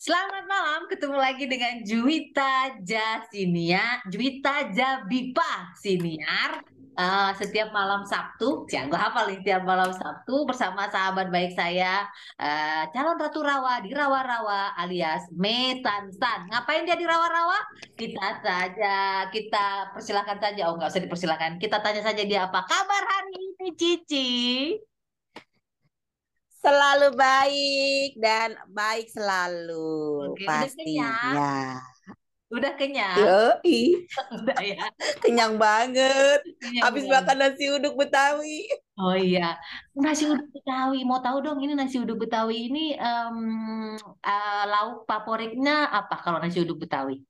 Selamat malam, ketemu lagi dengan Juwita Jasinia, Juwita Jabipa Siniar. Uh, setiap malam Sabtu, ya gue hafal nih setiap malam Sabtu bersama sahabat baik saya, uh, calon Ratu Rawa di Rawa-Rawa alias Metansan. Ngapain dia di Rawa-Rawa? Kita saja, kita persilahkan saja. Oh nggak usah dipersilahkan, kita tanya saja dia apa kabar hari ini, Cici. Selalu baik dan baik selalu Oke, pastinya. Udah kenyang. Yoi. Udah ya. Kenyang banget. Kenyang Habis banget. makan nasi uduk Betawi. Oh iya, nasi uduk Betawi. Mau tahu dong ini nasi uduk Betawi ini um, uh, lauk favoritnya apa kalau nasi uduk Betawi?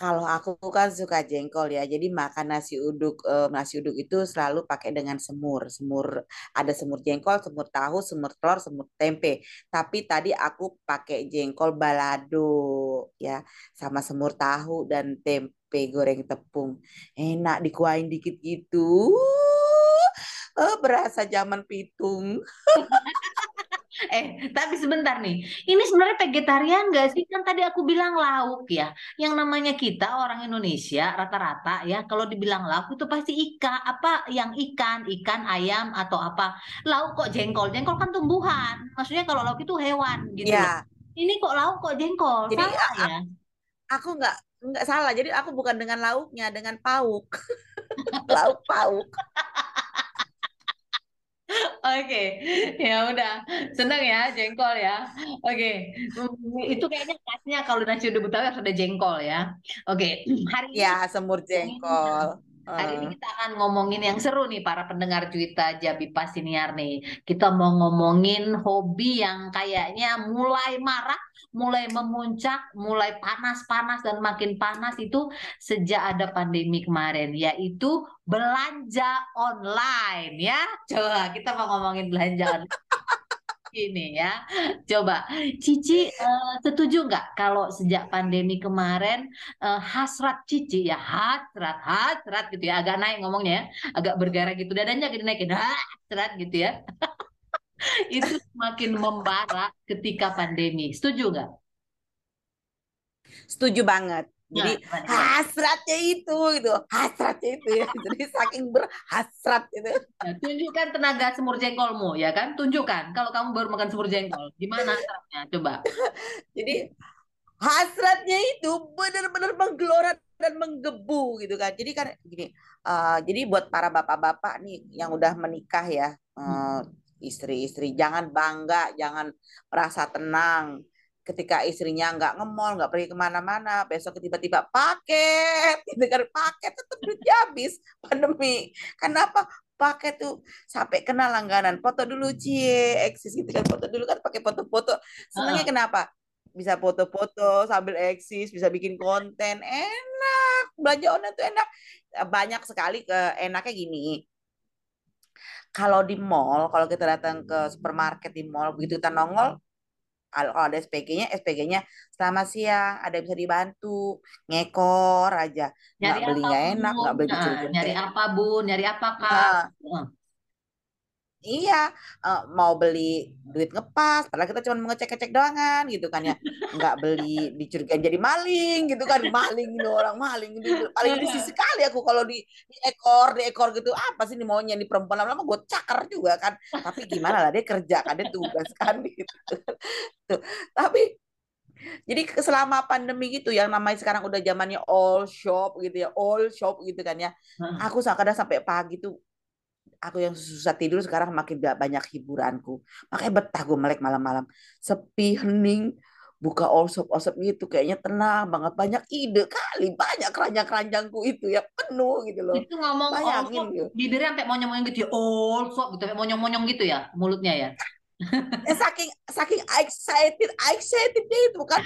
Kalau aku kan suka jengkol ya, jadi makan nasi uduk eh, nasi uduk itu selalu pakai dengan semur. Semur ada semur jengkol, semur tahu, semur telur, semur tempe. Tapi tadi aku pakai jengkol balado ya, sama semur tahu dan tempe goreng tepung. Enak dikuain dikit gitu. Uh, berasa zaman pitung. Eh, tapi sebentar nih. Ini sebenarnya vegetarian gak sih? Kan tadi aku bilang lauk ya. Yang namanya kita orang Indonesia rata-rata ya, kalau dibilang lauk itu pasti ikan. Apa yang ikan, ikan, ayam atau apa. Lauk kok jengkol. Jengkol kan tumbuhan. Maksudnya kalau lauk itu hewan gitu. Ya. Ini kok lauk kok jengkol. Jadi Salah ya? Aku nggak nggak salah. Jadi aku bukan dengan lauknya, dengan pauk. lauk pauk. Oke, ya udah. Senang ya jengkol ya. Oke, itu kayaknya khasnya kalau nasi uduk Betawi harus ada jengkol ya. Oke, hari ini ya semur jengkol. Hari ini kita akan ngomongin yang seru nih para pendengar Juwita Jabi Pasiniar nih. Kita mau ngomongin hobi yang kayaknya mulai marah, mulai memuncak, mulai panas-panas dan makin panas itu sejak ada pandemi kemarin, yaitu belanja online ya. Coba kita mau ngomongin belanja online ini ya. Coba, Cici uh, setuju nggak kalau sejak pandemi kemarin uh, hasrat Cici ya hasrat, hasrat gitu ya, agak naik ngomongnya ya, agak bergara gitu dadanya gitu naikin hasrat gitu ya. itu semakin membara ketika pandemi. Setuju nggak? Setuju banget. Jadi nah, hasratnya itu gitu, hasratnya itu ya. Jadi saking berhasrat itu. Ya, tunjukkan tenaga semur jengkolmu ya kan? Tunjukkan kalau kamu baru makan semur jengkol, gimana hasratnya? Coba. Jadi hasratnya itu benar-benar menggelora dan menggebu gitu kan. Jadi kan gini, uh, jadi buat para bapak-bapak nih yang udah menikah ya, uh, istri-istri jangan bangga, jangan merasa tenang ketika istrinya nggak ngemol, nggak pergi ke mana-mana, besok tiba-tiba paket, gitu kan paket tetap duitnya habis pandemi. Kenapa? Paket tuh sampai kena langganan. Foto dulu cie, eksis gitu kan, foto dulu kan pakai foto-foto. Senangnya uh. kenapa? Bisa foto-foto sambil eksis, bisa bikin konten, enak. Belanja online tuh enak. Banyak sekali ke enaknya gini. Kalau di mall, kalau kita datang ke supermarket di mall, begitu kita nongol, kalau ada SPG-nya, SPG-nya selamat siang, ada bisa dibantu, ngekor aja, nggak beli nggak enak, nggak beli nah, nyari apa bu, nyari apa kak? Nah, Iya, uh, mau beli duit ngepas, padahal kita cuma mau ngecek-ngecek doangan gitu kan ya. Nggak beli dicurigain jadi maling gitu kan. Maling ini orang maling. Gitu. Paling sih sekali aku kalau di, di ekor, di ekor gitu. Apa sih ini maunya di perempuan lama-lama gue cakar juga kan. Tapi gimana lah dia kerja kan, dia tugas kan gitu. Tuh. Tapi jadi selama pandemi gitu yang namanya sekarang udah zamannya all shop gitu ya, all shop gitu kan ya. Aku kadang sampai pagi tuh aku yang susah tidur sekarang makin banyak hiburanku. Makanya betah gue melek malam-malam. Sepi, hening, buka osop-osop gitu kayaknya tenang banget. Banyak ide kali banyak keranjang-keranjangku itu ya penuh gitu loh. Itu ngomong bayangin gitu bibirnya sampai monyong-monyong gitu ya osop gitu sampai monyong-monyong gitu ya mulutnya ya? Eh, saking saking excited excited itu kan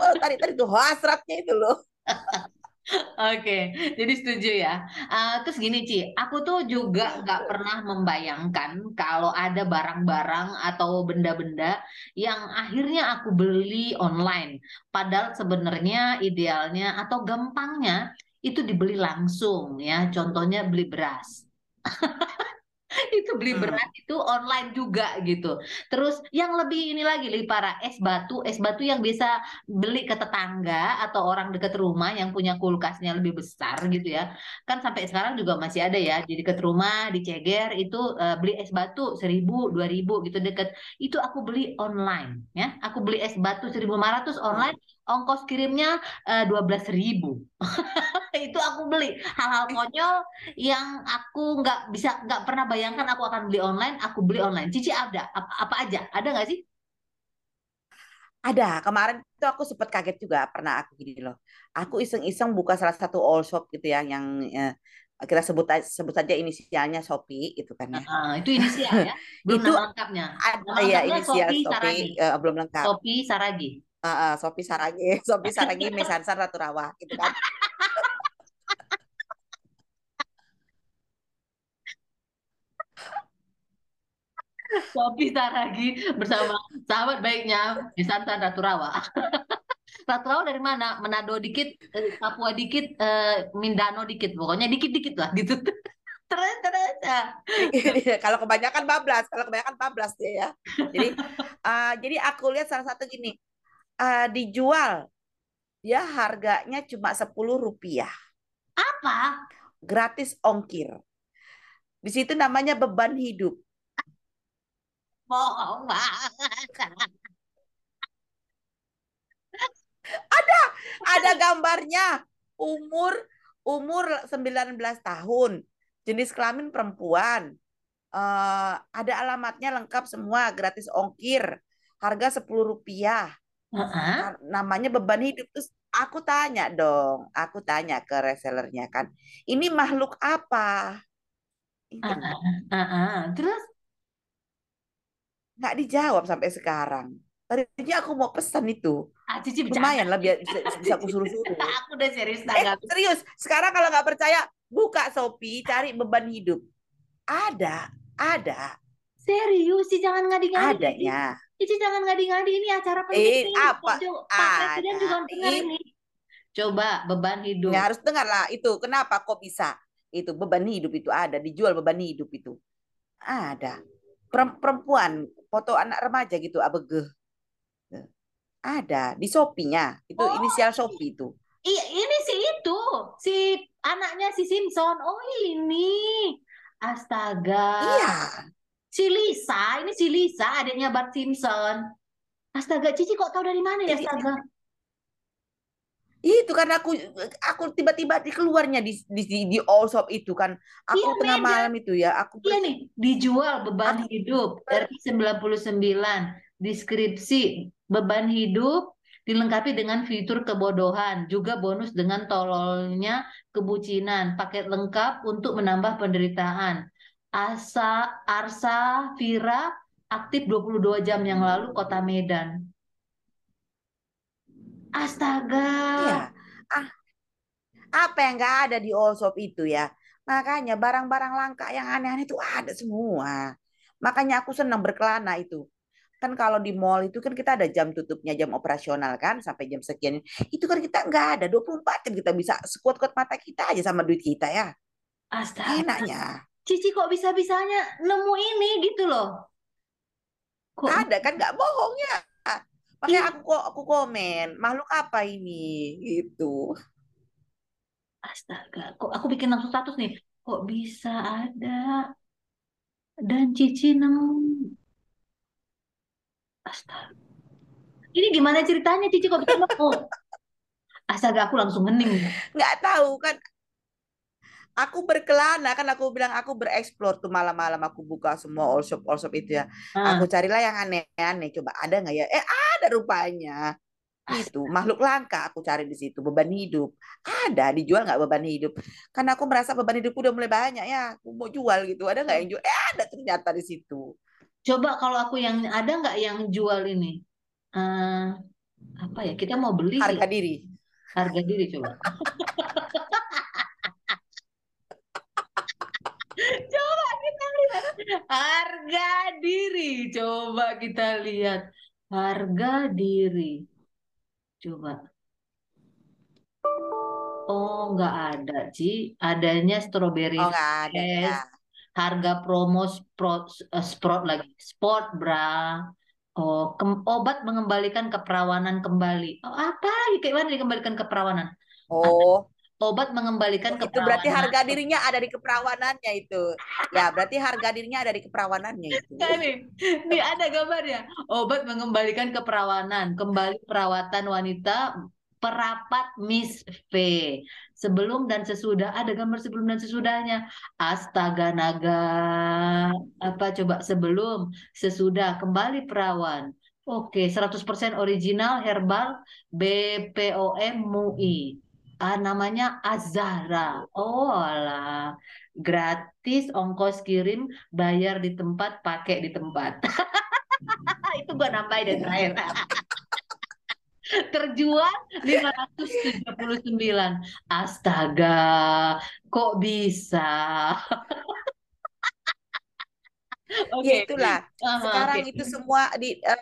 oh, tadi tadi tuh hasratnya itu loh Oke, jadi setuju ya. Uh, terus gini Ci, aku tuh juga nggak pernah membayangkan kalau ada barang-barang atau benda-benda yang akhirnya aku beli online. Padahal sebenarnya idealnya atau gampangnya itu dibeli langsung ya. Contohnya beli beras. itu beli Hmm. beras itu online juga gitu. Terus yang lebih ini lagi lebih parah es batu, es batu yang bisa beli ke tetangga atau orang dekat rumah yang punya kulkasnya lebih besar gitu ya. Kan sampai sekarang juga masih ada ya. Jadi dekat rumah di Ceger itu eh, beli es batu seribu dua ribu gitu deket. Itu aku beli online ya. Aku beli es batu 1.500 online, ongkos kirimnya dua belas ribu. itu aku beli. Hal-hal konyol yang aku nggak bisa nggak pernah bayangkan aku akan beli online aku beli online. Cici ada? Apa, apa aja? Ada nggak sih? Ada, kemarin itu aku sempat kaget juga pernah aku gini loh. Aku iseng-iseng buka salah satu all shop gitu ya yang eh, kita sebut sebut saja inisialnya Shopee itu kan ya. Nah, itu inisial ya. Belum Itu lengkapnya. ada ya inisial Shopee Saragi. eh, belum lengkap. Sophie Saragi Uh, uh, Shopee Saragi, Shopee Saragi Mesansan Ratu Rawa gitu kan. Sophie Saragi bersama sahabat baiknya di Santan Ratu Rawa Ratu Rawa dari mana Manado dikit eh, Papua dikit eh, Mindanao dikit pokoknya dikit-dikit lah gitu terus terus ya. kalau kebanyakan bablas, kalau kebanyakan bablas dia ya. Jadi uh, jadi aku lihat salah satu gini, uh, dijual ya harganya cuma 10 rupiah, apa gratis ongkir. Di situ namanya beban hidup. bohong banget Ada gambarnya. Umur umur 19 tahun. Jenis kelamin perempuan. Eh, ada alamatnya lengkap semua, gratis ongkir. Harga 10 rupiah. Heeh. Kar- Namanya beban hidup. Terus aku tanya dong, aku tanya ke resellernya kan. Ini makhluk apa? Itu Heeh. Heeh. Terus nggak dijawab sampai sekarang. Tadinya aku mau pesan itu. ah Cici bercanda. Lumayan lah biar bisa, bisa aku suruh-suruh. Aku udah serius Eh, serius. Sekarang kalau nggak percaya, buka Shopee, cari beban hidup. Ada, ada, Serius sih jangan ngadi-ngadi. adanya. Cici jangan ngadi-ngadi ini acara penting. Eh, apa? Pak Presiden juga dengar ini. Coba beban hidup. Ya harus dengar lah itu. Kenapa kok bisa? Itu beban hidup itu ada, dijual beban hidup itu. Ada. Perem- Perempuan, foto anak remaja gitu, abegeh. Ada di Shopee-nya. Itu Oh. inisial Shopee itu. Iya, ini si itu, si anaknya si Simpson. Oh ini, astaga. Iya. Si Lisa, ini si Lisa, adiknya Bart Simpson. Astaga, Cici kok tahu dari mana ya, astaga? Itu kan aku aku tiba-tiba di keluarnya di di di, di all shop itu kan. Aku Iya, tengah malam itu ya, aku Iya nih, dijual beban Aku- hidup RI 99. Deskripsi beban hidup dilengkapi dengan fitur kebodohan, juga bonus dengan tololnya kebucinan, paket lengkap untuk menambah penderitaan. Asa Arsa Vira aktif 22 jam yang lalu Kota Medan. Astaga. Iya. Ah, apa yang nggak ada di all shop itu ya? Makanya barang-barang langka yang aneh-aneh itu ada semua. Makanya aku senang berkelana itu. Kan kalau di mall itu kan kita ada jam tutupnya, jam operasional kan sampai jam sekian. Itu kan kita nggak ada 24 jam kita bisa sekuat-kuat mata kita aja sama duit kita ya. Astaga. Enaknya. Cici kok bisa-bisanya nemu ini gitu loh. Kok Ada kan nggak bohong ya. Makanya Iya. aku kok aku komen, makhluk apa ini gitu. Astaga, kok aku bikin langsung status nih. Kok bisa ada? Dan Cici nemu. Astaga. Ini gimana ceritanya Cici kok bisa nemu? Astaga, aku langsung hening. nggak tahu kan aku berkelana kan aku bilang aku bereksplor tuh malam-malam aku buka semua all shop all shop itu ya. Ah, aku carilah yang aneh-aneh coba ada nggak ya? Eh ada rupanya. Itu makhluk langka aku cari di situ beban hidup. Ada dijual nggak beban hidup? Karena aku merasa beban hidupku udah mulai banyak ya aku mau jual gitu ada nggak yang jual? Eh ada ternyata di situ. Coba kalau aku yang ada nggak yang jual ini? Eh, apa ya? Kita mau beli harga diri. Harga diri. Coba kita lihat harga diri. Coba kita lihat harga diri. Coba. Oh, nggak ada, Ci. Adanya strawberry oh nggak ada ya harga promo sport, uh, sport lagi, sport bra. Oh, obat mengembalikan keperawanan kembali. Oh, apa? Kayak mana dikembalikan keperawanan? Oh, obat mengembalikan oh, itu berarti harga dirinya ada di keperawanannya itu. Ya berarti harga dirinya ada di keperawanannya itu. Nih, nih ada gambarnya. Obat mengembalikan keperawanan. Kembali perawatan wanita perapat Miss V. Sebelum dan sesudah ada gambar sebelum dan sesudahnya. Astaga naga. Apa coba? Sebelum sesudah kembali perawan. Oke, 100% original herbal BPOM MUI ah, namanya Azara. Oh lah, gratis ongkos kirim, bayar di tempat, pakai di tempat. Itu gua nambahin dan terakhir. Terjual 579. Astaga, kok bisa? Oke, okay. ya itulah. Uh, Sekarang okay. itu semua di uh,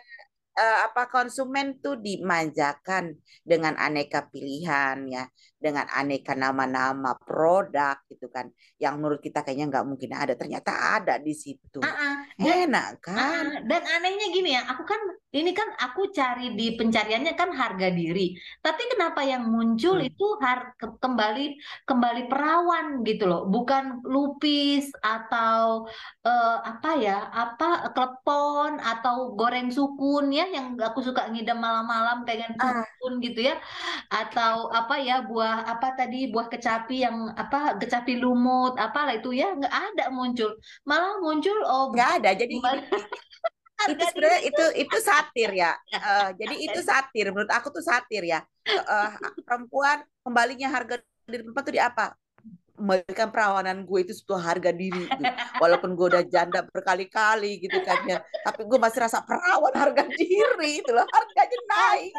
uh, apa konsumen tuh dimanjakan dengan aneka pilihan ya, dengan aneka nama-nama produk gitu kan, yang menurut kita kayaknya nggak mungkin ada, ternyata ada di situ. Uh -uh. Enak kan? Uh -uh. Dan anehnya gini ya, aku kan ini kan aku cari di pencariannya kan harga diri, tapi kenapa yang muncul hmm. itu har kembali kembali perawan gitu loh, bukan lupis atau uh, apa ya, apa klepon atau goreng sukun ya ya yang aku suka ngidam malam-malam pengen ah. gitu ya atau apa ya buah apa tadi buah kecapi yang apa kecapi lumut apalah itu ya nggak ada muncul. Malah muncul oh nggak ada. Jadi itu sebenarnya itu itu satir ya. Uh, jadi itu satir. Menurut aku tuh satir ya. Uh, perempuan kembalinya harga di tempat tuh di apa? Memberikan perawanan gue itu suatu harga diri gitu. walaupun gue udah janda berkali-kali gitu kan ya. Tapi gue masih rasa perawan harga diri itu loh. Harganya naik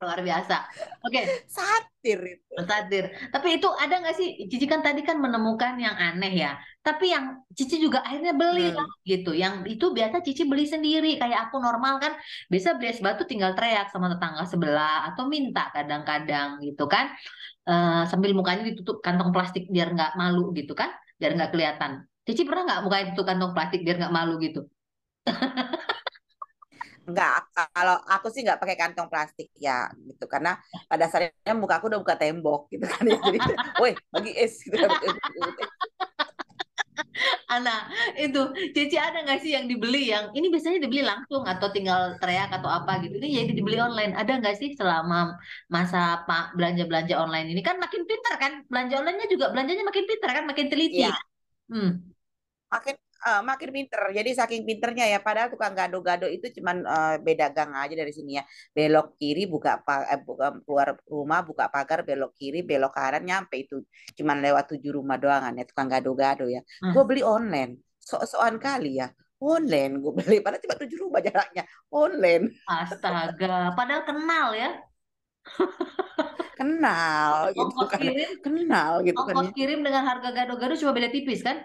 luar biasa. Oke. Okay. satir itu. Satir. Tapi itu ada nggak sih? Cici kan tadi kan menemukan yang aneh ya. Tapi yang Cici juga akhirnya beli hmm. gitu. Yang itu biasa Cici beli sendiri. Kayak aku normal kan biasa beli es batu tinggal teriak sama tetangga sebelah atau minta kadang-kadang gitu kan. Uh, sambil mukanya ditutup kantong plastik biar nggak malu gitu kan biar nggak kelihatan. Cici pernah nggak mukanya ditutup kantong plastik biar nggak malu gitu Enggak, kalau aku sih nggak pakai kantong plastik ya gitu karena pada dasarnya muka aku udah buka tembok gitu kan ya. Jadi, woi bagi es gitu kan. Ana, itu Cici ada nggak sih yang dibeli yang ini biasanya dibeli langsung atau tinggal teriak atau apa gitu? Ini jadi dibeli online. Ada nggak sih selama masa Pak belanja-belanja online ini kan makin pintar kan? Belanja onlinenya juga belanjanya makin pintar kan, makin teliti. Iya. Hmm. Makin uh, makin pinter. Jadi saking pinternya ya, padahal tukang gado-gado itu cuman uh, beda gang aja dari sini ya. Belok kiri buka eh, buka, keluar rumah buka pagar, belok kiri, belok kanan nyampe itu. Cuman lewat tujuh rumah doang ya tukang gado-gado ya. Hmm. Gue beli online. So-soan kali ya. Online gue beli padahal cuma tujuh rumah jaraknya. Online. Astaga, padahal kenal ya. kenal gitu kan. Kirim, kenal gitu kan. Ya. kirim dengan harga gado-gado cuma beda tipis kan?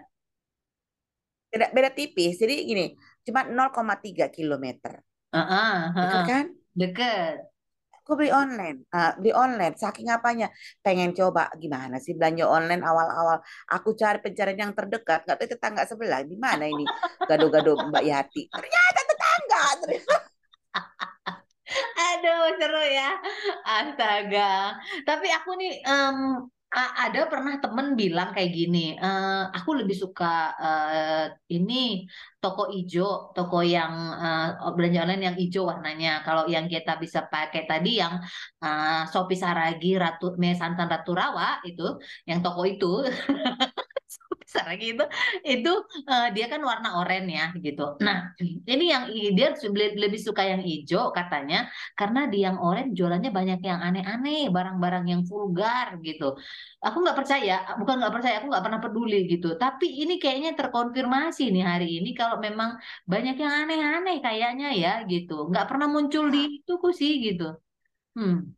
Beda beda tipis. Jadi gini cuma 0,3 kilometer. Uh -uh, uh -uh. kan? Deket. Aku beli online. Uh, beli online. Saking apanya? Pengen coba gimana sih belanja online awal-awal? Aku cari pencarian yang terdekat. Nggak tahu tetangga sebelah. Di mana ini? Gado-gado Mbak Yati. Ternyata tetangga. Ternyata Aduh seru ya. Astaga. Tapi aku nih um, ada pernah temen bilang kayak gini, uh, aku lebih suka uh, ini toko ijo, toko yang uh, belanja online yang ijo warnanya. Kalau yang kita bisa pakai tadi yang uh, Sopi Saragi Ratu Me Santan Ratu Rawa itu, yang toko itu besar gitu itu uh, dia kan warna oranye ya gitu. Nah ini yang dia lebih suka yang hijau katanya karena di yang oranye jualannya banyak yang aneh-aneh barang-barang yang vulgar gitu. Aku nggak percaya bukan nggak percaya aku nggak pernah peduli gitu. Tapi ini kayaknya terkonfirmasi nih hari ini kalau memang banyak yang aneh-aneh kayaknya ya gitu. Nggak pernah muncul di itu sih gitu. Hmm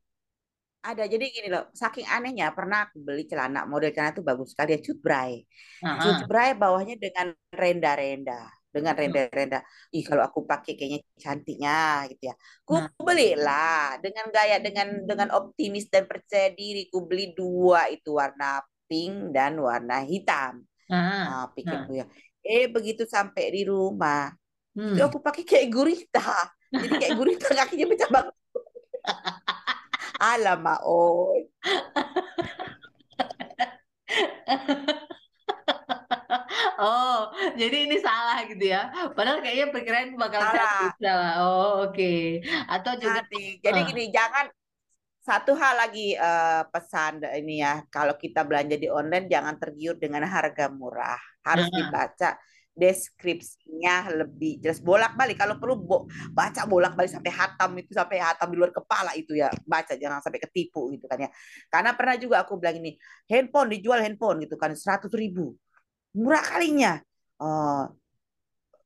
ada jadi gini loh saking anehnya pernah aku beli celana model celana itu bagus sekali ya cutbray uh-huh. cutbray bawahnya dengan renda-renda dengan renda-renda ih kalau aku pakai kayaknya cantiknya gitu ya ku nah. belilah dengan gaya dengan dengan optimis dan percaya diri ku beli dua itu warna pink dan warna hitam. Ah, Ah, ah, pikirku ya. Eh begitu sampai di rumah, itu hmm. aku pakai kayak gurita. Jadi kayak gurita kakinya bercabang. Alamak, oh. Oh, jadi ini salah gitu ya. Padahal kayaknya pikiran bakal Salah. salah. Oh, oke. Atau juga Nanti. Jadi eh, gini, jangan satu hal lagi eh, pesan ini ya. Kalau kita belanja di online, jangan tergiur dengan harga murah. Harus nah, dibaca deskripsinya lebih jelas. Bolak-balik. Kalau perlu bo- baca bolak-balik sampai hatam itu sampai hatam di luar kepala itu ya. Baca jangan sampai ketipu gitu kan ya. Karena pernah juga aku bilang ini, handphone dijual handphone gitu kan seratus ribu. Murah kalinya. Oh,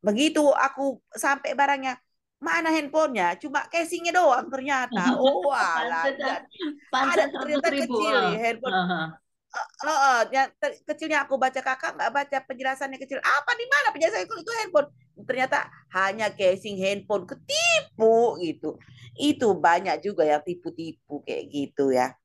Begitu aku sampai barangnya, mana handphonenya? Cuma casingnya doang ternyata. Oh alah, ada ternyata kecil nih handphone. ah, ah. Oh, oh, yang te- kecilnya aku baca kakak nggak baca penjelasannya kecil. Apa di mana penjelasan itu, itu handphone? Ternyata hanya casing handphone ketipu gitu. Itu banyak juga yang tipu-tipu kayak gitu ya.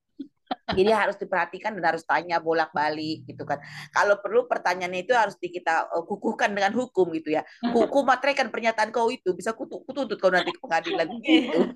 Jadi harus diperhatikan dan harus tanya bolak-balik gitu kan. Kalau perlu pertanyaannya itu harus di kita uh, kukuhkan dengan hukum gitu ya. Hukum matraikan pernyataan kau itu bisa kutu- kutuntut kau nanti ke pengadilan gitu.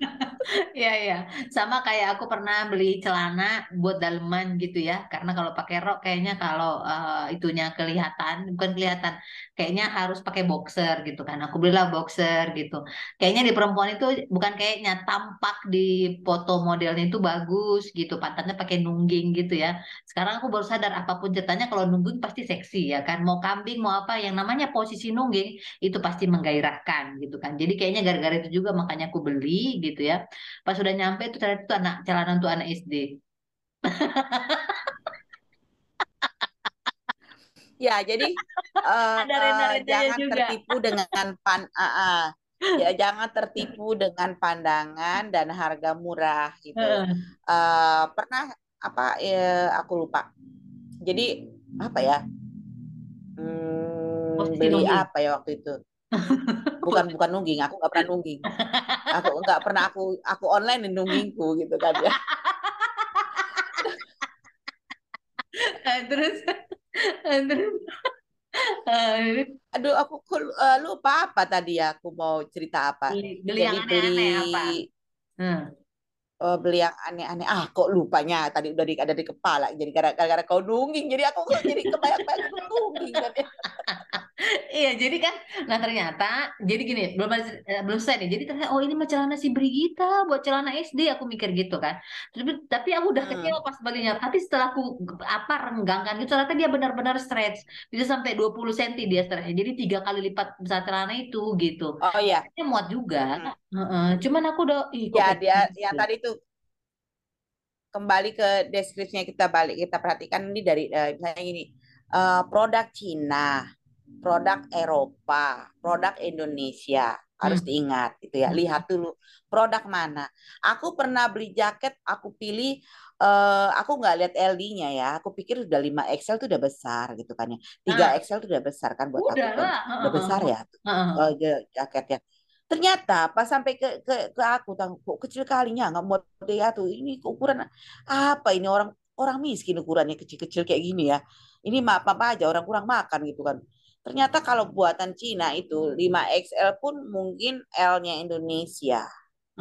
Iya, iya. Sama kayak aku pernah beli celana buat daleman gitu ya. Karena kalau pakai rok kayaknya kalau eh, itunya kelihatan, bukan kelihatan, kayaknya harus pakai boxer gitu kan. Aku belilah boxer gitu. Kayaknya di perempuan itu bukan kayaknya tampak di foto modelnya itu bagus gitu. Pantatnya pakai nungging gitu ya. Sekarang aku baru sadar apa pun ceritanya kalau nungging pasti seksi ya kan. Mau kambing mau apa yang namanya posisi nungging itu pasti menggairahkan gitu kan. Jadi kayaknya gara-gara itu juga makanya aku beli gitu ya. Pas sudah nyampe itu ternyata itu anak celana untuk anak SD. Ya, jadi uh, Ada uh, jangan juga. tertipu dengan pan uh, uh. ya jangan tertipu dengan pandangan dan harga murah gitu. Uh, pernah apa ya aku lupa. Jadi apa ya? Hmm, Posisi beli nungging. apa ya waktu itu? Bukan bukan nungging, aku nggak pernah nungging. Aku nggak pernah aku aku online nunggingku gitu kan ya. terus terus eh, Aduh, aku uh, lupa apa tadi ya. Aku mau cerita apa. beli, beli Jadi yang beli aneh-aneh apa? Hmm. Uh, beli yang aneh-aneh. Ah, kok lupanya tadi udah di, ada di kepala. Jadi gara- gara-gara kau nungging, jadi aku kok jadi kebayang-bayang nungging. Iya, jadi kan, nah ternyata, jadi gini, belum eh, belum selesai nih. Jadi ternyata, oh ini mah celana si Brigita buat celana SD, aku mikir gitu kan. Tapi, tapi aku udah Hmm. kecewa pas belinya. Tapi setelah aku apa renggangkan gitu, ternyata dia benar-benar stretch, bisa sampai 20 cm dia stretchnya. Jadi tiga kali lipat besar celana itu gitu. Oh iya. Dia muat juga. Heeh. Cuman aku udah, ih Ya dia yang gitu. tadi tuh kembali ke deskripsinya kita balik kita perhatikan ini dari eh, misalnya ini eh, produk Cina, produk Eropa, produk Indonesia harus Hmm. diingat gitu ya. Hmm. Lihat dulu produk mana. Aku pernah beli jaket, aku pilih eh, aku nggak lihat LD-nya ya. Aku pikir udah 5 XL tuh udah besar gitu kan ya. 3 Nah, XL tuh udah besar kan buat udah aku kan. Udah besar ya eh, ja- jaketnya. Ternyata pas sampai ke ke, ke aku tang kok kecil kalinya nggak muat dia tuh ini ukuran apa ini orang orang miskin ukurannya kecil-kecil kayak gini ya. Ini maaf apa aja orang kurang makan gitu kan. Ternyata kalau buatan Cina itu 5XL pun mungkin L-nya Indonesia.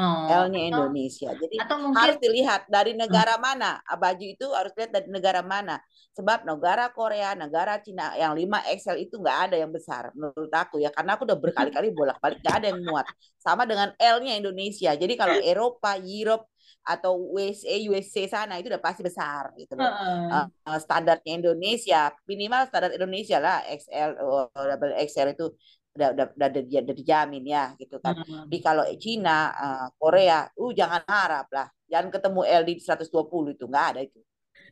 Oh, L-nya Indonesia. Jadi atau mungkin harus dilihat dari negara mana. Ah, Baju itu harus lihat dari negara mana. Sebab negara Korea, negara Cina yang 5XL itu nggak ada yang besar menurut aku ya. Karena aku udah berkali-kali bolak-balik nggak ada yang muat. Sama dengan L-nya Indonesia. Jadi kalau Eropa, Europe atau USA, USA sana itu udah pasti besar gitu loh. Heeh. Uh, standarnya Indonesia minimal standar Indonesia lah XL, oh, double XL itu udah udah udah, udah, udah dijamin ya gitu kan. Heeh. Tapi kalau Cina, uh, Korea, uh jangan harap lah. Jangan ketemu LD 120 itu nggak ada itu.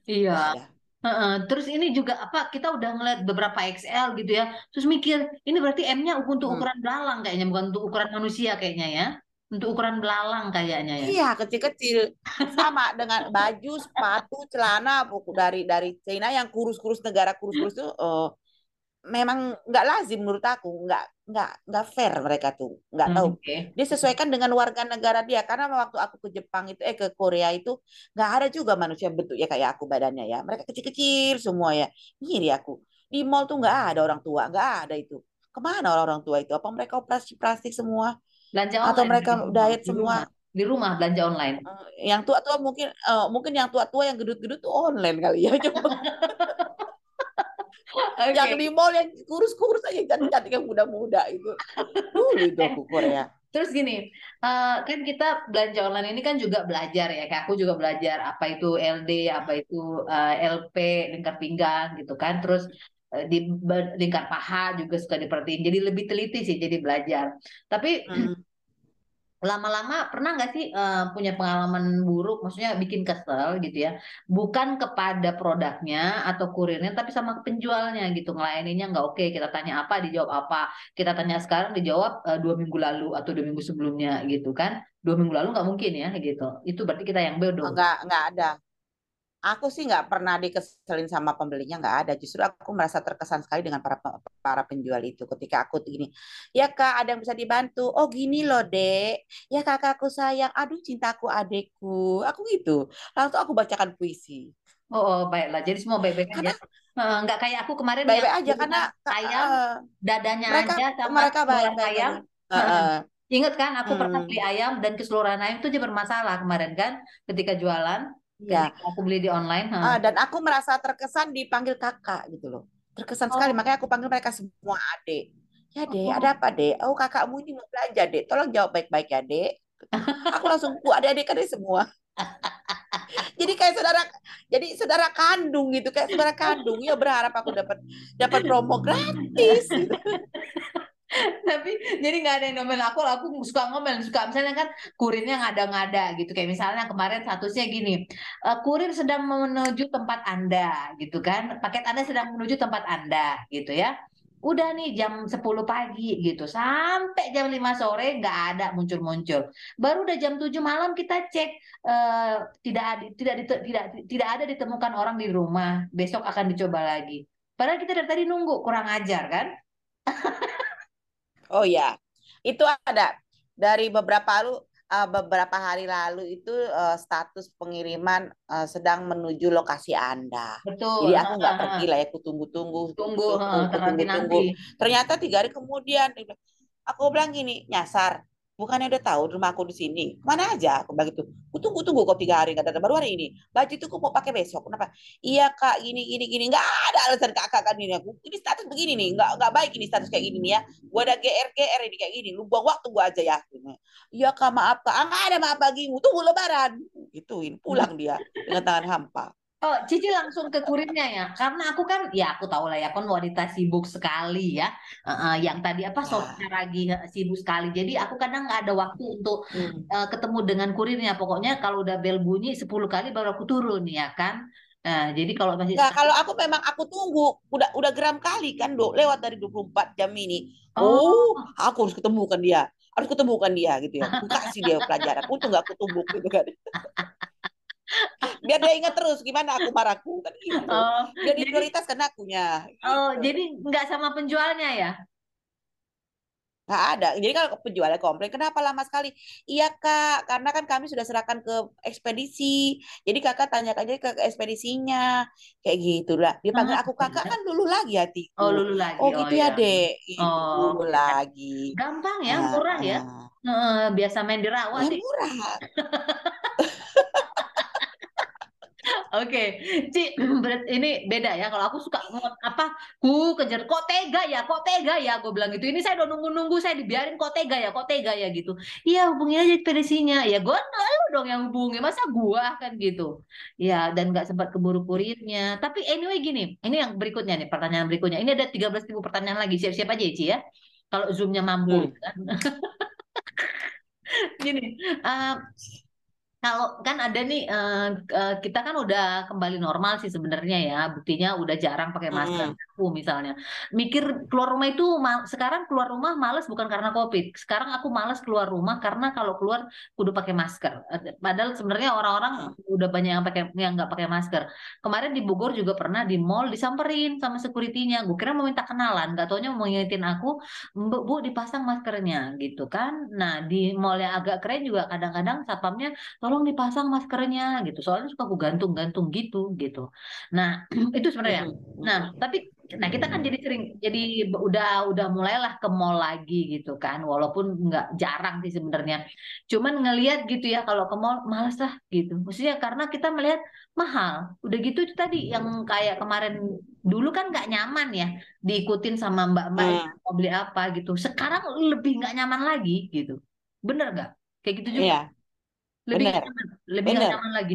Iya. Nggak ada. Heeh. Terus ini juga apa? Kita udah ngeliat beberapa XL gitu ya. Terus mikir, ini berarti M-nya untuk Hmm. ukuran belalang kayaknya, bukan untuk ukuran manusia kayaknya ya. Untuk ukuran belalang kayaknya ya. Iya, kecil-kecil. Sama dengan baju, sepatu, celana buku dari dari China yang kurus-kurus negara kurus-kurus itu uh, memang nggak lazim menurut aku. Nggak nggak nggak fair mereka tuh. Nggak tahu. Oke. dia sesuaikan dengan warga negara dia. Karena waktu aku ke Jepang itu eh ke Korea itu nggak ada juga manusia bentuknya kayak aku badannya ya. Mereka kecil-kecil semua ya. Ngiri aku. Di mall tuh nggak ada orang tua. Nggak ada itu. Ke mana orang-orang tua itu? Apa mereka operasi plastik semua Belanja atau online mereka di rumah, diet di semua rumah, di rumah belanja online. Eh, yang tua-tua mungkin eh, mungkin yang tua-tua yang gedut-gedut tuh online kali ya coba yang Oke. di mall yang kurus-kurus aja cantik-cantik yang muda-muda itu dulu itu aku Korea Terus gini, eh, kan kita belanja online ini kan juga belajar ya. Kayak aku juga belajar apa itu LD, apa itu eh, LP, lingkar pinggang gitu kan. Terus eh, di ba- lingkar paha juga suka diperhatiin. Jadi lebih teliti sih jadi belajar. Tapi Mm. lama-lama pernah nggak sih eh, punya pengalaman buruk, maksudnya bikin kesel gitu ya, bukan kepada produknya atau kurirnya, tapi sama penjualnya gitu, ngelayaninnya nggak oke, kita tanya apa, dijawab apa, kita tanya sekarang, dijawab eh, dua minggu lalu atau dua minggu sebelumnya gitu kan, dua minggu lalu nggak mungkin ya gitu, itu berarti kita yang bodoh. nggak nggak ada Aku sih nggak pernah dikeselin sama pembelinya, nggak ada. Justru aku merasa terkesan sekali dengan para para penjual itu. Ketika aku gini, ya kak ada yang bisa dibantu. Oh gini loh dek, ya kakakku sayang. Aduh cintaku adekku. Aku gitu. Langsung aku bacakan puisi. Oh, oh, baiklah, jadi semua baik-baik aja. Nggak kayak aku kemarin baik-baik aja karena ayam, eh, dadanya mereka aja sama mereka baik-baik ayam. eh, Ingat kan, aku pernah hmm, beli ayam dan keseluruhan ayam itu aja bermasalah kemarin kan, ketika jualan, ya. aku beli di online. ha. Ah, dan aku merasa terkesan dipanggil kakak gitu loh. Terkesan sekali, Oh, makanya aku panggil mereka semua adek. Ya ada oh, apa dek? Oh kakakmu ini mau belanja dek. Tolong jawab baik-baik ya dek. Aku langsung ku adik-adik kan semua. Jadi kayak saudara, jadi saudara kandung gitu, kayak saudara kandung. Ya berharap aku dapat dapat promo gratis gitu. tapi jadi nggak ada yang ngomel aku, aku suka ngomel, suka misalnya kan kurirnya ngada-ngada gitu, kayak misalnya kemarin statusnya gini, "Eh, kurir sedang menuju tempat Anda gitu kan, paket Anda sedang menuju tempat Anda gitu ya. Udah nih jam 10 pagi gitu, sampai jam 5 sore nggak ada muncul-muncul. Baru udah jam 7 malam kita cek eh, tidak tidak tidak tidak ada ditemukan orang di rumah. Besok akan dicoba lagi. Padahal kita dari tadi nunggu, kurang ajar kan? Oh ya, itu ada dari beberapa lalu uh, beberapa hari lalu itu uh, status pengiriman uh, sedang menuju lokasi Anda. Betul. Jadi aku nggak pergi lah ya, aku tunggu-tunggu, Tunggu, ternanti tunggu-tunggu. nanti. Ternyata tiga hari kemudian, aku bilang gini, nyasar. Bukannya udah tahu rumah aku di sini, mana aja? Aku bilang gitu. Aku tunggu-tunggu kok tiga hari nggak datang. Baru hari ini. Baju itu aku mau pakai besok. Kenapa? Iya kak, gini gini gini. Nggak ada alasan kakak kan ini aku. Ini status begini nih, nggak nggak baik ini status kayak gini nih ya. Gua ada GR GR ini kayak gini. Lu buang waktu gua aja ya. Iya kak maaf kak. Ah, nggak ada maaf bagimu. Tunggu lebaran. Gituin. Pulang dia dengan tangan hampa. Oh, Cici langsung ke kurirnya ya, karena aku kan, ya aku tahu lah ya, kan wanita sibuk sekali ya, Heeh, yang tadi apa Ya. sopnya lagi sibuk sekali, jadi aku kadang nggak ada waktu untuk Hmm. eh, ketemu dengan kurirnya, pokoknya kalau udah bel bunyi 10 kali baru aku turun ya kan, Nah, jadi kalau masih Nggak, kalau aku memang aku tunggu udah udah geram kali kan do lewat dari 24 jam ini. oh Oh, aku harus ketemukan dia. Harus ketemukan dia gitu ya. Aku kasih dia pelajaran. Untung nggak tumbuk gitu kan. Biar dia ingat terus gimana aku marahku kan gitu. oh jadi diprioritaskan akunya oh gitu. jadi nggak sama penjualnya ya? Nggak ada. Jadi kalau penjualnya komplain, kenapa lama sekali? Iya kak, karena kan kami sudah serahkan ke ekspedisi. Jadi kakak tanyakan aja ke ekspedisinya. Kayak gitu lah. Dia panggil Ah, aku kakak kan dulu lagi Oh hatiku. lulu lagi, Oh oh gitu ya ya, dek. Itu oh dulu ya. lagi. gampang ya, Ah, murah ya, ah. Heeh, biasa main di rawa Ya sih. murah. Oke, Ci, berat ini beda ya. Kalau aku suka apa, ku kejar kok tega ya, kok tega ya, gue bilang gitu. Ini saya udah nunggu-nunggu, saya dibiarin kok tega ya, kok tega ya gitu. Iya hubungi aja ekspedisinya. Ya gue lu dong yang hubungi, masa gua kan gitu. Ya dan nggak sempat keburu kurirnya. Tapi anyway gini, ini yang berikutnya nih, pertanyaan berikutnya. Ini ada 13.000 pertanyaan lagi, siap-siap aja ya, Ci ya. Kalau zoomnya mampu, Hmm. kan. Gini, eh, kalau kan ada nih eh, eh, kita kan udah kembali normal sih sebenarnya ya. Buktinya udah jarang pakai masker. Mm-mm. Aku misalnya. Mikir keluar rumah itu sekarang keluar rumah males bukan karena covid. Sekarang aku males keluar rumah karena kalau keluar kudu pakai masker. Padahal sebenarnya orang-orang udah banyak yang pakai yang nggak pakai masker. Kemarin di Bogor juga pernah di mall disamperin sama sekuritinya gue kira mau minta kenalan nggak taunya mau ngingetin aku bu, bu dipasang maskernya gitu kan. Nah di mall yang agak keren juga kadang-kadang satpamnya tolong dipasang maskernya gitu. Soalnya suka aku gantung-gantung gitu gitu. Nah itu sebenarnya. Nah tapi Nah kita kan jadi sering jadi udah udah mulailah ke mall lagi gitu kan. Walaupun nggak jarang sih sebenarnya. Cuman ngelihat gitu ya kalau ke mall malas lah gitu. Maksudnya karena kita melihat mahal. Udah gitu itu tadi yang kayak kemarin dulu kan nggak nyaman ya diikutin sama mbak-mbak hmm. mau beli apa gitu. Sekarang lebih nggak nyaman lagi gitu. Bener nggak? Kayak gitu juga. Iya. lebih bener. nyaman. Lebih nggak nyaman lagi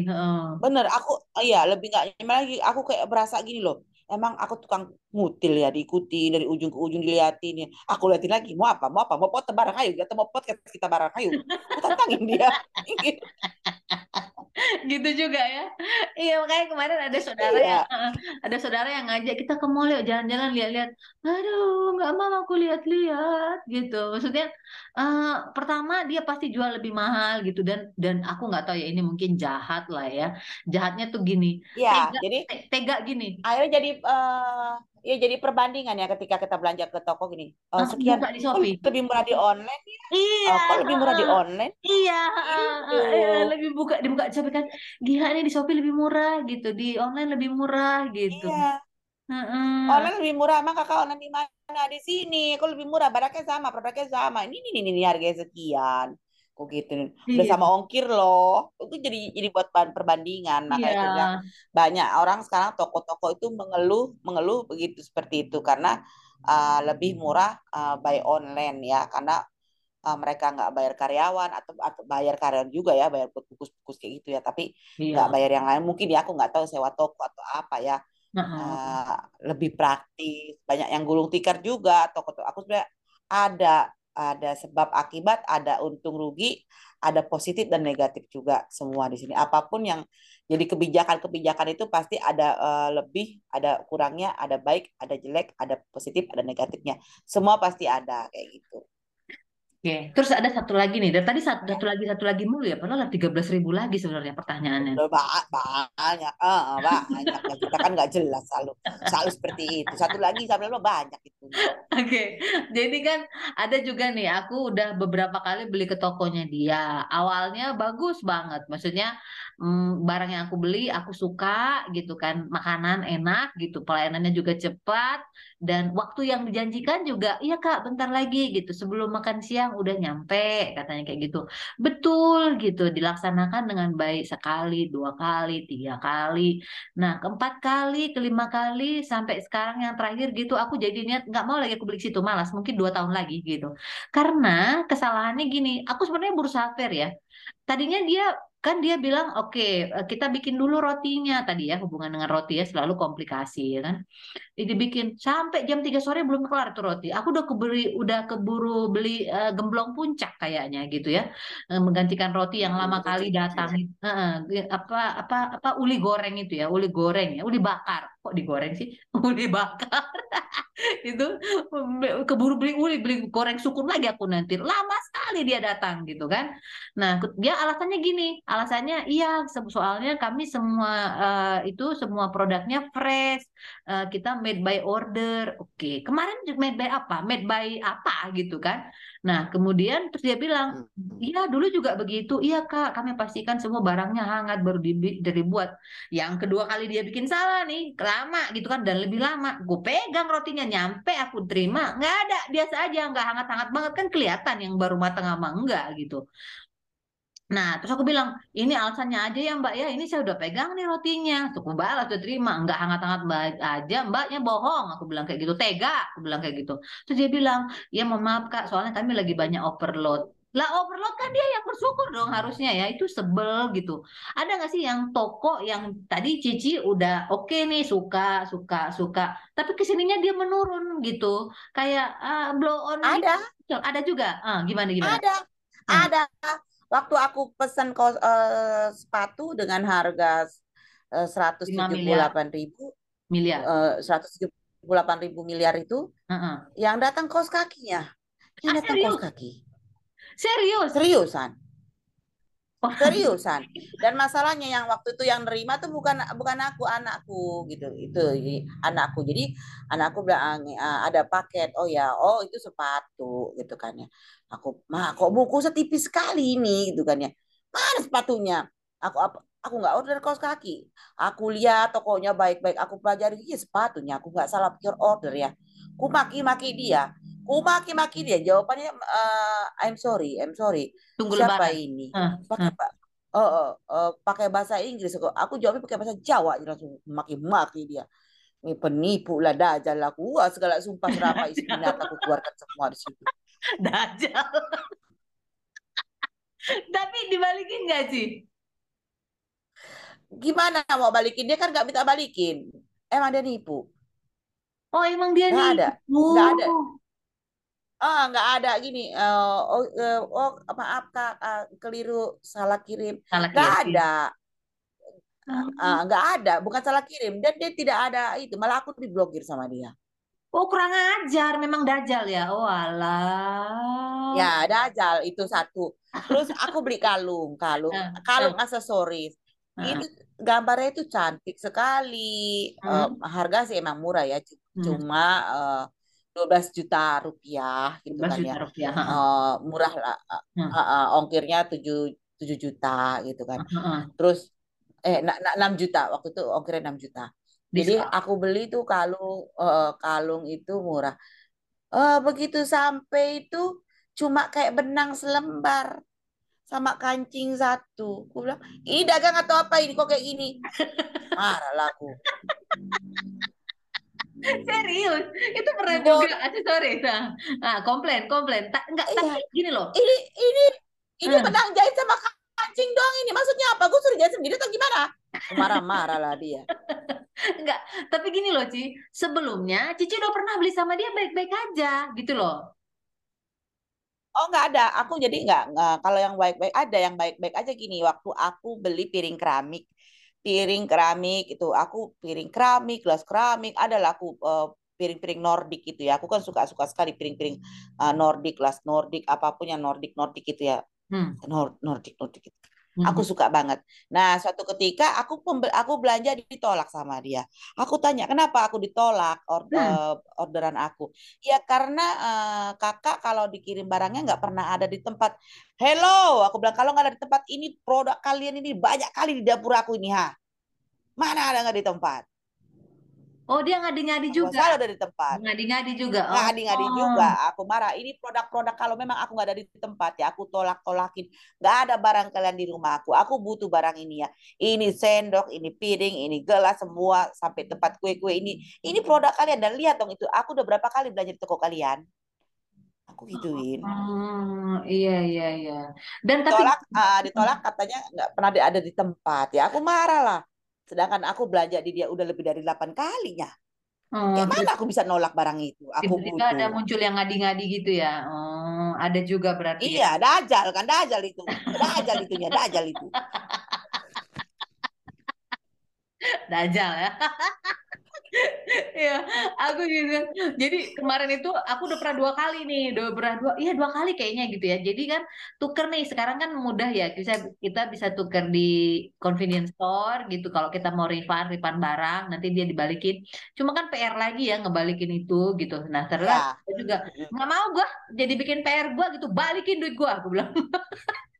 bener. Aku iya lebih nggak nyaman lagi. Aku kayak berasa gini loh emang aku tukang ngutil ya diikuti dari ujung ke ujung diliatin ya. Aku liatin lagi mau apa? Mau apa? Mau pot? Barang ayo atau mau pot kita barang ayo aku tantangin dia gitu juga ya. Iya makanya kemarin ada saudara iya. yang ada saudara yang ngajak kita ke mall yuk jalan-jalan lihat-lihat. Aduh nggak mau aku lihat-lihat gitu. Maksudnya uh, pertama dia pasti jual lebih mahal gitu dan dan aku nggak tahu ya ini mungkin jahat lah ya. Jahatnya tuh gini ya tega, jadi tega gini. akhirnya jadi uh, ya jadi perbandingan ya ketika kita belanja ke toko gini. Oh, sekian di Shopee. Oh, lebih murah di online ya? Iya. Oh, kok lebih murah di online? Iya, gitu. uh, lebih buka dibuka Shopee kan. Gila nih di Shopee lebih murah gitu, di online lebih murah gitu. Iya. Uh-uh. Online lebih murah, emang kakak online di mana? Di sini. Kok lebih murah? Barangnya sama, produknya sama. Ini ini ini, ini harganya sekian kok gitu udah iya. sama ongkir loh. Itu jadi jadi buat bahan perbandingan. Makanya iya. banyak orang sekarang toko-toko itu mengeluh mengeluh begitu seperti itu. Karena uh, lebih murah uh, by online ya. Karena uh, mereka nggak bayar karyawan atau atau bayar karyawan juga ya bayar bukus-bukus kayak gitu ya. Tapi nggak iya. bayar yang lain. Mungkin ya aku nggak tahu sewa toko atau apa ya. Uh, lebih praktis. Banyak yang gulung tikar juga. Toko-toko aku sebenarnya ada ada sebab akibat, ada untung rugi, ada positif dan negatif juga semua di sini. Apa pun yang jadi kebijakan-kebijakan itu pasti ada uh, lebih, ada kurangnya, ada baik, ada jelek, ada positif, ada negatifnya. Semua pasti ada kayak gitu. Oke, terus ada satu lagi nih. Dan tadi satu, satu lagi satu lagi mulu ya. Padahal tiga belas ribu lagi sebenarnya pertanyaannya. Ba banyak, uh, banyak. Kita kan nggak jelas selalu, selalu seperti itu. Satu lagi sampai banyak itu. Oke, jadi kan ada juga nih. Aku udah beberapa kali beli ke tokonya dia. Awalnya bagus banget. Maksudnya hmm, barang yang aku beli aku suka gitu kan. Makanan enak gitu. Pelayanannya juga cepat dan waktu yang dijanjikan juga iya kak bentar lagi gitu sebelum makan siang udah nyampe katanya kayak gitu. Betul gitu dilaksanakan dengan baik sekali dua kali tiga kali nah keempat kali kelima kali sampai sekarang yang terakhir gitu. Aku jadi niat nggak mau lagi aku beli situ malas mungkin dua tahun lagi gitu. Karena kesalahannya gini aku sebenarnya berusaha fair ya. Tadinya dia kan dia bilang oke okay, eh, kita bikin dulu rotinya. Tadi ya hubungan dengan roti ya selalu komplikasi ya kan? Dibikin sampai jam 3 sore belum kelar tuh roti. Aku udah keberi udah keburu beli uh, gemblong puncak kayaknya gitu ya. Uh, menggantikan roti yang lama kali datang uh, apa apa apa uli goreng itu ya uli goreng ya uli bakar kok digoreng sih? Uli bakar itu keburu beli uli beli goreng sukun lagi aku nanti. Lama sekali dia datang gitu kan? Nah dia alasannya gini. Alasannya iya soalnya kami semua uh, itu semua produknya fresh uh, kita made by order. Oke okay. kemarin made by apa? Made by apa? Gitu kan nah kemudian terus dia bilang hmm. iya dulu juga begitu. Iya kak kami pastikan semua barangnya hangat baru dibuat. Yang kedua kali dia bikin salah nih lama gitu kan dan lebih lama. Gue pegang rotinya nyampe aku terima. Nggak ada biasa aja nggak hangat-hangat banget. Kan kelihatan yang baru matang sama enggak gitu Nah, terus aku bilang, ini alasannya aja ya mbak ya, ini saya udah pegang nih rotinya. Suku balas, udah terima. Enggak hangat-hangat aja, mbaknya bohong. Aku bilang kayak gitu, tega. Aku bilang kayak gitu. Terus dia bilang, ya mohon maaf kak, soalnya kami lagi banyak overload. Lah overload kan dia yang bersyukur dong harusnya ya, itu sebel gitu. Ada nggak sih yang toko yang tadi Cici udah oke okay nih, suka, suka, suka. Tapi ke sininya dia menurun gitu. Kayak uh, blow on. Ada. Gitu. Ada juga. Uh, gimana, gimana? Ada. Hmm. Waktu aku pesan kos, uh, sepatu dengan harga seratus tujuh puluh delapan ribu miliar eh, seratus delapan ribu miliar itu Heeh. yang datang kaos kakinya yang Ah, datang kaos serius? kaki Serius? seriusan seriusan. Dan masalahnya yang waktu itu yang nerima tuh bukan bukan aku anakku gitu. Itu anakku. Jadi anakku bilang "Ah, ada paket. Oh ya. Oh itu sepatu. Gitu kan ya. Aku mah kok buku setipis sekali ini? Gitu kan ya. Mana sepatunya? Aku apa aku nggak order kaos kaki. Aku lihat tokonya baik-baik aku pelajari. Iya sepatunya. Aku nggak salah pikir order ya. Ku maki-maki dia ku maki-maki dia jawabannya "Eh, I'm sorry I'm sorry. Tunggu siapa lebaran. ini? Pakai pak oh, oh, oh, pakai bahasa Inggris. Kok aku jawabnya pakai bahasa Jawa dia langsung maki-maki dia. Ini penipu lah dajal aku. Wah segala sumpah serapa isi minat aku keluarkan semua di situ. Dajjal. Tapi dibalikin nggak sih? gimana mau balikin? Dia kan nggak minta balikin. Emang dia nipu? Oh, emang dia ada nipu. nggak ada ah nggak ada gini eh, oh, eh, oh maaf kak ah, keliru salah kirim Salah nggak kirim. ada Oh. Ah, nggak ada bukan salah kirim dan dia tidak ada itu malah aku diblokir sama dia Oh, kurang ajar. Memang Dajjal ya. Oh, alah. Ya, dajal itu satu. Terus aku beli kalung, kalung, Nah, kalung nah, aksesoris. Itu gambarnya itu cantik sekali. Eh, Hmm, harga sih emang murah ya, hmm. cuma eh, 12 juta rupiah gitu 12 kan juta ya. rupiah. Eh, murah lah. Hmm, eh, eh, ongkirnya 7 7 juta gitu kan. ha. Terus eh na- na- 6 juta waktu itu ongkirnya 6 juta. Jadi aku beli tuh kalung eh, kalung itu murah. Eh, begitu sampai itu cuma kayak benang selembar sama kancing satu. Aku bilang, ini dagang atau apa ini kok kayak gini? Marah lah aku. Serius, itu pernah Bot, juga aksesoris. Nah, nah, komplain, komplain. Ta enggak, iya, tapi gini loh. ini ini ini Hmm. benang jahit sama kancing doang ini. Maksudnya apa? Gue suruh jahit sendiri atau gimana? Marah-marah lah dia. Enggak, tapi gini loh, Ci. Sebelumnya Cici udah pernah beli sama dia baik-baik aja, gitu loh. Oh nggak ada, aku jadi nggak nggak- kalau yang baik-baik ada yang baik-baik aja gini. Waktu aku beli piring keramik, piring keramik itu aku piring keramik, gelas keramik, adalah aku eh, piring-piring Nordik gitu ya. Aku kan suka-suka sekali piring-piring eh, Nordik, gelas Nordik, apa pun yang Nordik Nordik gitu ya. Hmm. Nor Nordik Nordik. gitu. Hmm, Aku suka banget. Nah, suatu ketika aku aku belanja ditolak sama dia. Aku tanya, "Kenapa aku ditolak or- hmm. eh, orderan aku?" Ya karena eh, kakak kalau dikirim barangnya nggak pernah ada di tempat. Hello, aku bilang kalau nggak ada di tempat ini produk kalian ini banyak kali di dapur aku ini ha. Mana ada nggak di tempat? Oh, dia ngadi-ngadi juga. selalu ada di tempat. Ngadi-ngadi juga. Ngadi-ngadi Oh. juga. Aku marah. Ini produk-produk kalau memang aku nggak ada di tempat ya aku tolak-tolakin. Nggak ada barang kalian di rumah aku. Aku butuh barang ini ya. Ini sendok, ini piring, ini gelas semua sampai tempat kue-kue ini. Ini produk kalian dan lihat dong itu. Aku udah berapa kali belanja di toko kalian. Aku gituin. Oh, iya, iya, iya. Dan tapi Ditolak, ah, ditolak katanya nggak pernah ada di tempat ya. Aku marah lah. Sedangkan aku belanja di dia udah lebih dari 8 kalinya. oh, Kayak mana aku bisa nolak barang itu? Aku tiba-tiba ada muncul yang ngadi-ngadi gitu ya. Oh, ada juga berarti ya. Iya, dajal kan, dajal itu. Dajal itunya, dajal itu. Dajjal ya. Iya, aku juga. Jadi kemarin itu aku udah pernah dua kali nih, udah pernah dua, iya dua kali kayaknya gitu ya. Jadi kan tuker nih, sekarang kan mudah ya, bisa kita bisa tuker di convenience store gitu. Kalau kita mau refund, refund barang, nanti dia dibalikin. Cuma kan PR lagi ya ngebalikin itu gitu. Nah terus Ya. juga nggak mau gua, jadi bikin PR gua gitu, balikin duit gua, aku bilang.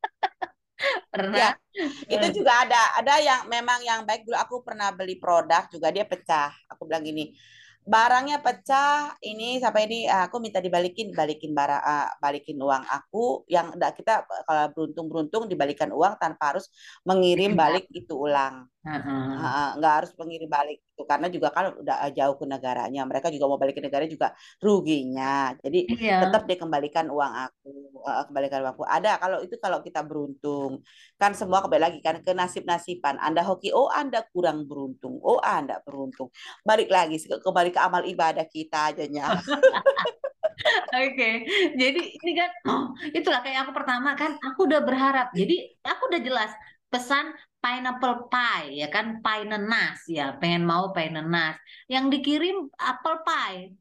Pernah. Ya, itu juga ada. Ada yang memang yang baik dulu aku pernah beli produk juga dia pecah. Aku bilang gini, barangnya pecah ini sampai ini ah, aku minta dibalikin, balikin barang, ah, balikin uang aku yang enggak kita kalau beruntung-beruntung dibalikan uang tanpa harus mengirim balik itu ulang. Nggak harus pengirim balik itu karena juga kan udah jauh ke negaranya mereka juga mau balik ke negara juga ruginya. Jadi Iya. tetap dikembalikan uang aku eh, kembalikan uang aku. Ada kalau itu kalau kita beruntung kan semua kembali lagi kan ke nasib nasiban anda hoki oh anda kurang beruntung oh anda beruntung. Balik lagi kembali ke amal ibadah kita ajanya. Oke, jadi ini kan, oh, itulah kayak aku pertama kan, aku udah berharap. Jadi aku udah jelas pesan pineapple pie ya kan? Pie nenas ya. Pengen mau pie nenas yang dikirim apple pie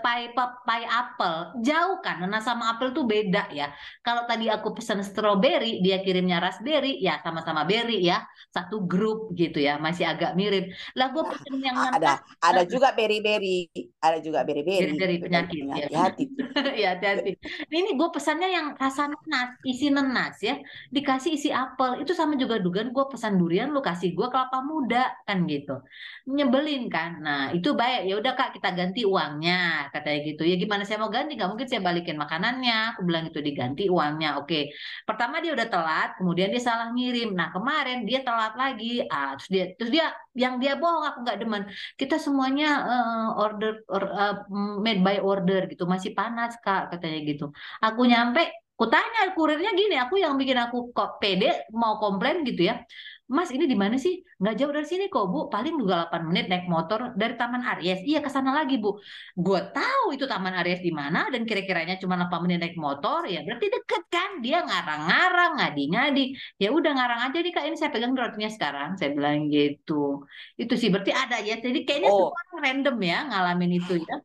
pai pai apel jauh kan? Nanas sama apel tuh beda ya. Kalau tadi aku pesan strawberry dia kirimnya raspberry ya sama-sama berry ya. Satu grup gitu ya masih agak mirip. Lah gue pesen yang ada ada juga berry berry ada juga berry berry. berry penyakit ya. Hati ya hati-hati. Ini gue pesannya yang rasa nanas isi nanas ya. Dikasih isi apel itu sama juga dugaan gue pesan durian lu kasih gue kelapa muda kan gitu. Nyebelin kan? Nah itu baik. Ya udah kak kita ganti uangnya katanya gitu. Ya gimana saya mau ganti? Nggak mungkin saya balikin makanannya. Aku bilang itu diganti uangnya. Oke. Pertama dia udah telat kemudian dia salah ngirim. Nah kemarin dia telat lagi. Ah terus dia terus dia yang dia bohong aku nggak demen. Kita semuanya uh, order or, uh, made by order gitu. Masih panas kak katanya gitu. Aku nyampe Kutanya kurirnya gini, aku yang bikin aku kok pede mau komplain gitu ya. Mas ini di mana sih? Nggak jauh dari sini kok Bu, paling juga 8 menit naik motor dari Taman Aries. Iya ke sana lagi Bu. Gue tahu itu Taman Aries di mana dan kira-kiranya cuma 8 menit naik motor, ya berarti deket kan? Dia ngarang-ngarang, ngadi-ngadi. Ya udah ngarang aja nih Kak, ini saya pegang rotinya sekarang. Saya bilang gitu. Itu sih berarti ada ya. Jadi kayaknya oh. semua random ya ngalamin itu ya.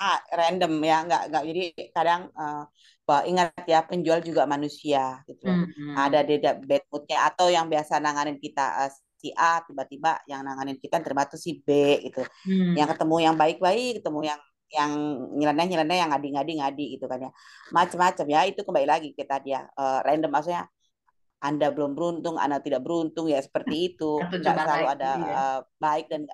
Ah, random ya, nggak nggak. Jadi kadang uh, Wah, ingat ya penjual juga manusia gitu. Mm-hmm. Ada di bad moodnya atau yang biasa nanganin kita uh, si A tiba-tiba yang nanganin kita terima tuh si B gitu. Mm. Yang ketemu yang baik-baik, ketemu yang yang nyeleneh-nyeleneh yang ngadi-ngadi-ngadi gitu kan ya. Macam-macam ya itu kembali lagi kita dia uh, random maksudnya anda belum beruntung, Anda tidak beruntung ya seperti itu. Tidak selalu ada ya. uh, baik dan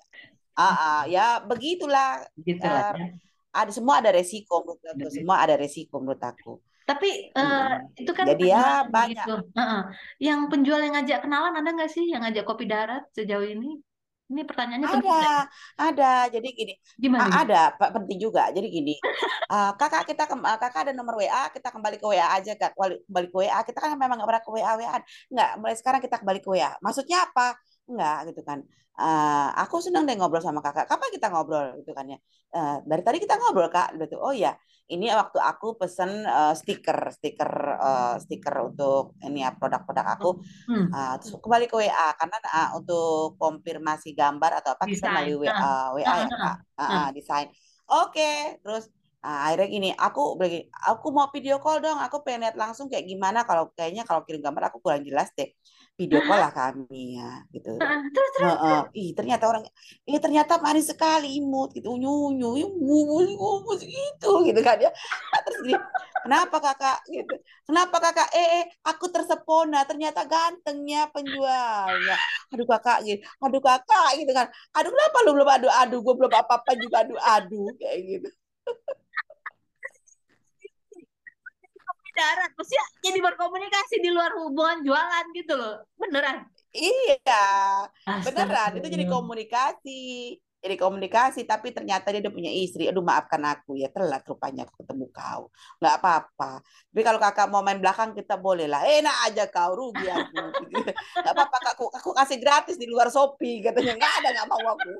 uh, uh, ya begitulah. begitulah uh, ya ada semua ada resiko menurut aku semua ada resiko menurut aku. Tapi uh, itu kan jadi ya banyak. gitu. uh -uh. yang penjual yang ngajak kenalan ada nggak sih? Yang ngajak kopi darat sejauh ini? Ini pertanyaannya ada penting. ada. Jadi gini Gimana? Uh, ada penting juga. Jadi gini uh, kakak kita uh, kakak ada nomor WA kita kembali ke WA aja kak. Kembali ke WA kita kan memang nggak pernah ke WA WA nggak mulai sekarang kita kembali ke WA maksudnya apa enggak gitu kan uh, aku senang deh ngobrol sama kakak. Kapan kita ngobrol gitu kan ya? Uh, dari tadi kita ngobrol kak, gitu. Oh ya, ini waktu aku pesen uh, stiker, stiker, uh, stiker untuk ini ya produk-produk aku. Hmm. Uh, terus kembali ke WA karena uh, untuk konfirmasi gambar atau apa kita melalui WA, WA ya kak, uh, uh, desain. Oke, okay. terus Nah, akhirnya gini, aku aku mau video call dong, aku pengen lihat langsung kayak gimana kalau kayaknya kalau kirim gambar aku kurang jelas deh video call lah kami ya gitu. Terus terus. Uh, uh, ih ternyata orang, ih ternyata manis sekali imut gitu, nyunyu, ngumus ngumus gitu gitu kan ya. Nah, terus gini, kenapa kakak gitu? Kenapa kakak? Eh, eh aku tersepona, ternyata gantengnya penjualnya. Aduh kakak gitu, aduh kakak gitu kan. Aduh kenapa lu belum adu adu, gue belum apa apa juga adu adu kayak gitu. darat maksudnya jadi berkomunikasi di luar hubungan jualan gitu loh. Beneran? Iya beneran. Itu jadi komunikasi. Jadi komunikasi tapi ternyata dia udah punya istri. Aduh maafkan aku ya. Telat rupanya aku ketemu kau. Nggak apa-apa. Tapi kalau kakak mau main belakang kita boleh lah. Enak aja kau rugi aku. Nggak apa-apa aku aku kasih gratis di luar shopee katanya. Nggak ada nggak mau aku.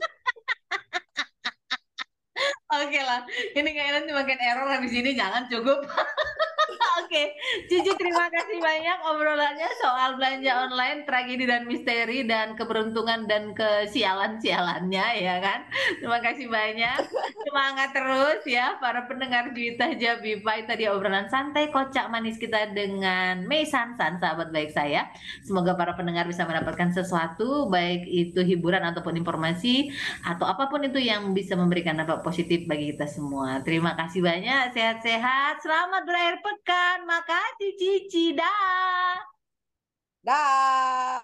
Oke lah, ini kayaknya nanti makin error habis ini. Jangan cukup. Oke, Cici terima kasih banyak obrolannya soal belanja online, tragedi dan misteri dan keberuntungan dan kesialan-sialannya ya kan. Terima kasih banyak. Semangat terus ya para pendengar Juwita Jabipai tadi obrolan santai kocak manis kita dengan Mei Sansan sahabat baik saya. Semoga para pendengar bisa mendapatkan sesuatu baik itu hiburan ataupun informasi atau apa pun itu yang bisa memberikan dampak positif bagi kita semua. Terima kasih banyak, sehat-sehat, selamat berakhir pekan. Makasih Cici, dah. Dah.